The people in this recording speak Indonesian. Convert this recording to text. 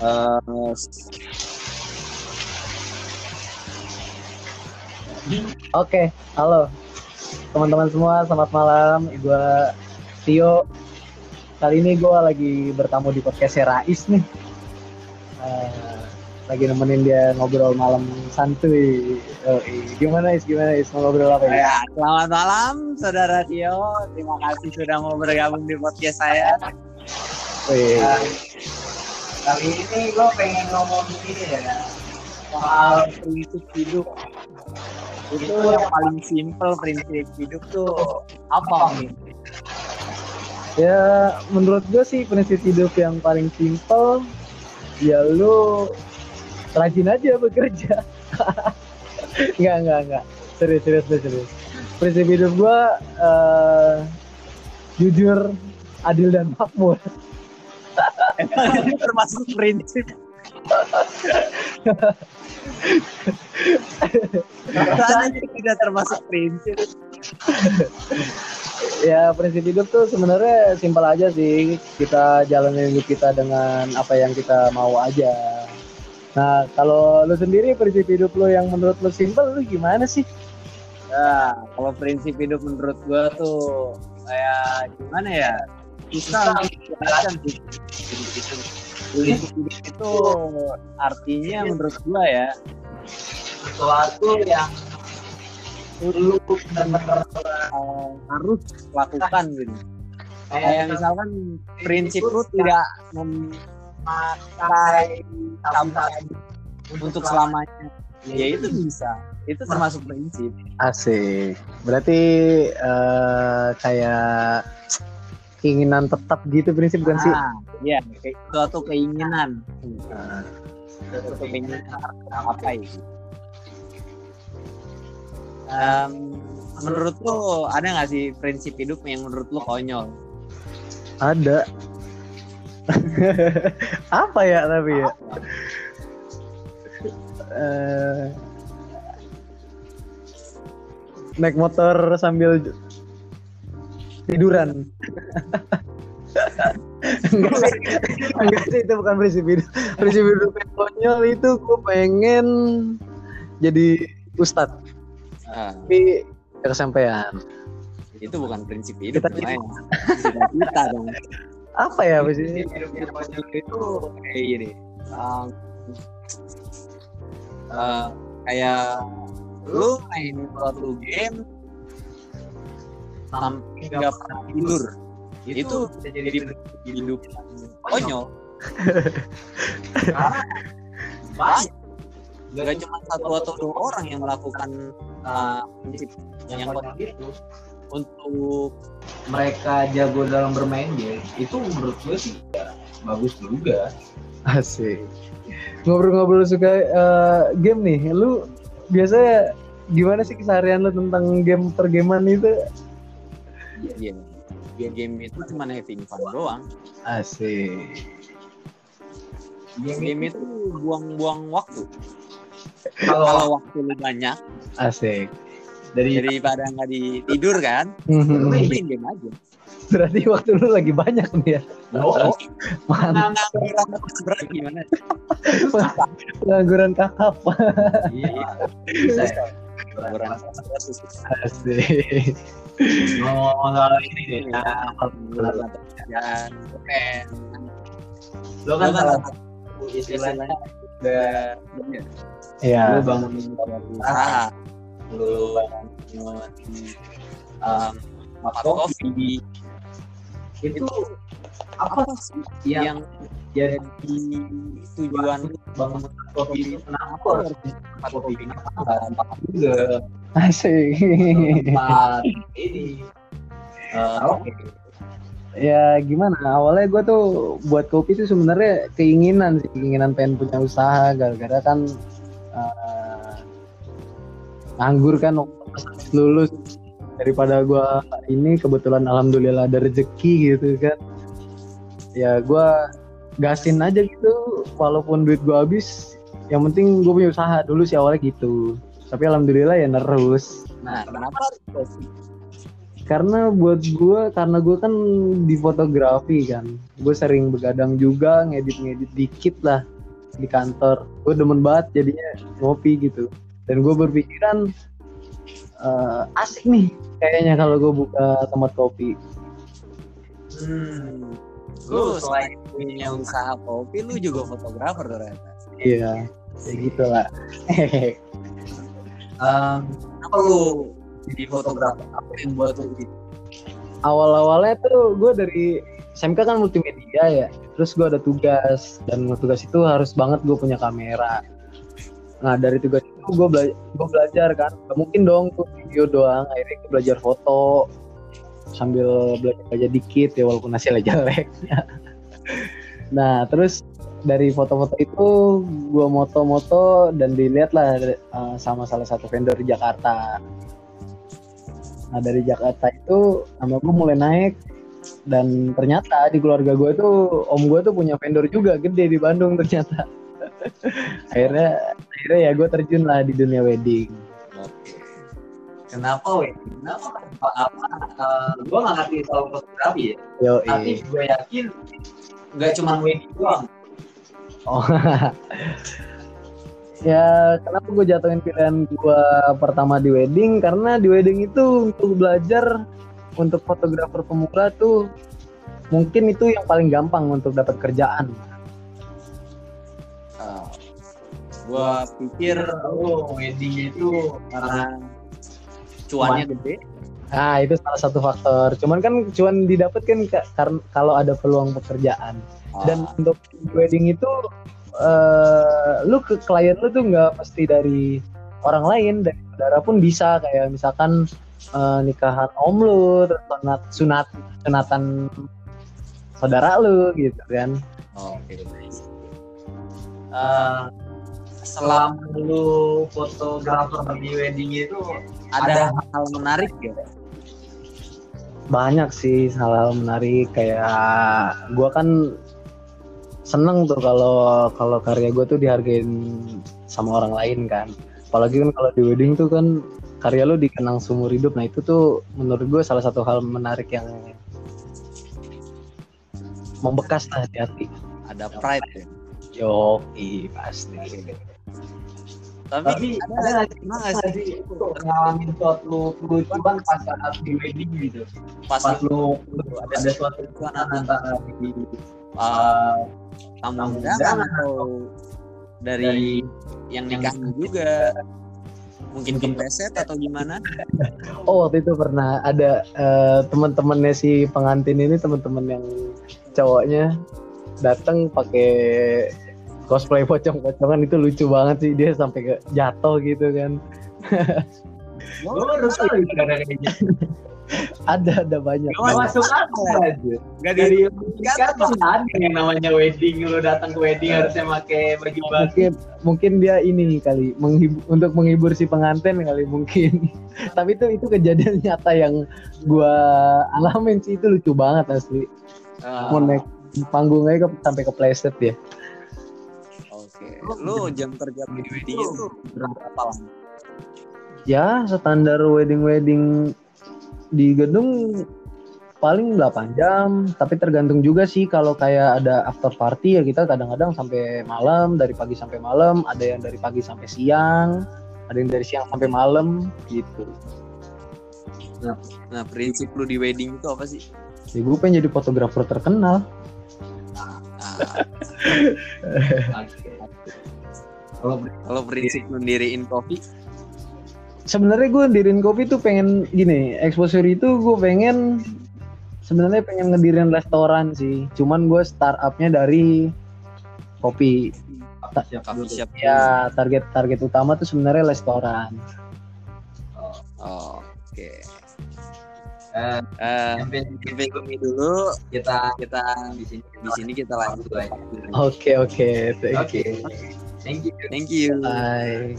Eh, Oke, halo teman-teman semua, selamat malam. Gue Tio. Kali ini gue lagi bertamu di podcast Rais nih. Eh, lagi nemenin dia ngobrol malam santuy. Oh, gimana is? Gimana is? Mau ngobrol apa ya? ya, selamat malam saudara Tio. Terima kasih sudah mau bergabung di podcast saya. Wih, Nah, kali ini gue pengen ngomong ini ya soal prinsip hidup. Itu yang paling simpel prinsip hidup tuh apa? Min? ya menurut gue sih prinsip hidup yang paling simpel ya lu rajin aja bekerja. Enggak, enggak, enggak. Serius, serius, serius. Prinsip hidup gue eh, jujur, adil dan makmur. Itu termasuk prinsip. Itu tidak termasuk prinsip. ya prinsip hidup tuh sebenarnya simpel aja sih kita jalanin hidup kita dengan apa yang kita mau aja nah kalau lu sendiri prinsip hidup lu yang menurut lu simpel lu gimana sih Nah, kalau prinsip hidup menurut gua tuh kayak gimana ya? Susah untuk hidup itu artinya menurut gua ya sesuatu yang lu benar-benar uh, harus lakukan gitu. Kayak misalkan prinsip lu tidak memakai sampai untuk selamanya. Ya itu bisa. Itu termasuk prinsip. asik berarti eh, kayak keinginan tetap gitu prinsip bukan sih Ah, iya, suatu keinginan. Nah, Suatu keinginan apa itu? Em, menurut lu ada nggak sih prinsip hidup yang menurut lu konyol? ada apa ya tapi ya Eh, naik motor sambil tiduran. Enggak sih. Enggak sih itu bukan prinsip hidup. Prinsip hidup yang konyol itu gue pengen jadi ustadz. Ah, tapi gak kesampaian. Itu bukan prinsip hidup Kita-. Cita-cita dong. apa ya maksudnya Hidup yang konyol itu kayak gini. eh, kayak lu main suatu game sampai nggak pernah tidur. itu bisa jadi hidup yang konyol. banyak. Nggak cuma satu atau dua orang yang melakukan uh, prinsip yang konyol. itu. Untuk mereka jago dalam bermain game itu menurut gue sih ya, bagus juga. Asik. Ngobrol-ngobrol suka eh, game nih. Lu biasanya gimana sih keseharian lu tentang game pergaman itu? Ya game itu cuma having fun doang Asik. game itu buang-buang waktu kalau kalau waktu lu banyak Asik. dari daripada nggak di tidur kan Mhm. main game aja Berarti waktu lu lagi banyak nih ya. oh, Mantap. Pengangguran gimana Pengangguran kakap. iya ya. ngomong soal ini deh ya, lo kan kan salah istilahnya udah Ya. bangun usaha bangun um, itu apa sih yang jadi tujuan bangun kopi kenapa? Harus tempat kopi kenapa? Tempat juga Asik. tempat ini. Eh, oke. Ya gimana? Awalnya gue tuh buat kopi tuh sebenarnya keinginan sih keinginan pengen punya usaha. Gara-gara kan eh, nganggur kan lulus. Daripada gue ini kebetulan alhamdulillah ada rezeki gitu kan. Ya gue gasin aja gitu. Walaupun duit gue habis yang penting gue punya usaha. Dulu sih awalnya gitu. Tapi alhamdulillah ya nerus. Nah kenapa karena buat gue karena gue kan di fotografi kan. Gue sering begadang juga ngedit ngedit dikit lah di kantor. Gue demen banget jadinya ngopi gitu. Dan gue berpikiran eh, asik nih kayaknya kalau gue buka tempat kopi. Hmm. Lu selain punya usaha kopi, lu juga fotografer ternyata. iya ya gitu lah Um, apa lu jadi fotografer? Apa yang buat lu gitu? awal-awalnya tuh gue dari SMK kan multimedia ya terus gue ada tugas dan tugas itu harus banget gue punya kamera nah dari tugas itu gue bela gue belajar kan gak mungkin dong tuh video doang akhirnya gue belajar foto sambil belajar belajar dikit ya walaupun hasilnya jelek nah terus dari foto-foto itu gue moto-moto dan dilihat lah eh, sama salah satu vendor di Jakarta Nah dari Jakarta itu nama gue mulai naik dan ternyata di keluarga gue tuh om gue tuh punya vendor juga gede di Bandung ternyata. akhirnya akhirnya ya gue terjun lah di dunia wedding. Kenapa weh? Kenapa? Apa? Uh, gue nggak ngerti soal fotografi ya. Yo Tapi gue yakin nggak cuma wedding doang. Oh. ya kenapa gue jatuhin pilihan gue pertama di wedding karena di wedding itu untuk belajar untuk fotografer pemula tuh mungkin itu yang paling gampang untuk dapat kerjaan. Uh, gue pikir lu wedding itu karena cuannya gede. Nah itu salah satu faktor. Cuman kan cuman didapat kan ka- karena kalau ada peluang pekerjaan. Dan Ah, untuk wedding itu eh lu ke klien lu tuh nggak mesti dari orang lain dari saudara pun bisa kayak misalkan eh, nikahan om lu, sunat sunat sunatan saudara lu gitu kan. Oke. Eh, selama lu fotografer di wedding itu ada hal menarik ya? banyak sih hal-hal menarik kayak gua kan seneng tuh kalau kalau karya gue tuh dihargain sama orang lain kan apalagi kan kalau di wedding tuh kan karya lu dikenang seumur hidup nah itu tuh menurut gue salah satu hal menarik yang membekas lah di hati Ada pride ya. Yoki pasti Tapi, Tapi ada pernah nggak sih ngalamin suatu kelucuan pas saat di wedding gitu. pas Pas lu ada ada suatu kelucuan antara di uh, tamu undangan atau dari yang nikahnya juga mungkin kepleset atau gimana? Oh waktu itu pernah ada eh, teman-temannya si pengantin ini teman-teman yang cowoknya datang pakai cosplay pocong-pocongan itu lucu banget sih dia sampai ke jatuh gitu kan. Gue baru tahu itu ada kayak gitu. Ada ada banyak. Gak Masuk akal aja. Gak Dari kan ada yang namanya wedding, lu datang ke wedding harusnya pakai baju baru. Mungkin mungkin dia ini kali menghibur, untuk menghibur si pengantin kali mungkin. Tapi itu itu kejadian nyata yang gua alamin sih itu lucu banget asli. Ah, Mau naik panggung aja ke, sampai kepleset ya. Oke, lu jam kerja di wedding itu berapa lama? Ya standar wedding-wedding di gedung paling 8 jam, tapi tergantung juga sih kalau kayak ada after party ya kita kadang-kadang sampai malam, dari pagi sampai malam, ada yang dari pagi sampai siang, ada yang dari siang sampai malam gitu. Nah, prinsip lu di wedding itu apa sih? Ya gue pengen jadi fotografer terkenal. Ah, Kalau kalau prinsip mendiriin kopi, Sebenarnya gue dirin kopi tuh pengen gini, exposure itu gue pengen sebenarnya pengen ngedirin restoran sih. Cuman gue startupnya dari kopi. siap coffee shop. Ya target target utama tuh sebenarnya restoran. Oh, Oke. Eh, Eh, sampai sampai dulu kita kita di sini. di sini kita lanjut lagi. Oke oke, thank Oke. you. Thank you. Thank you. Bye.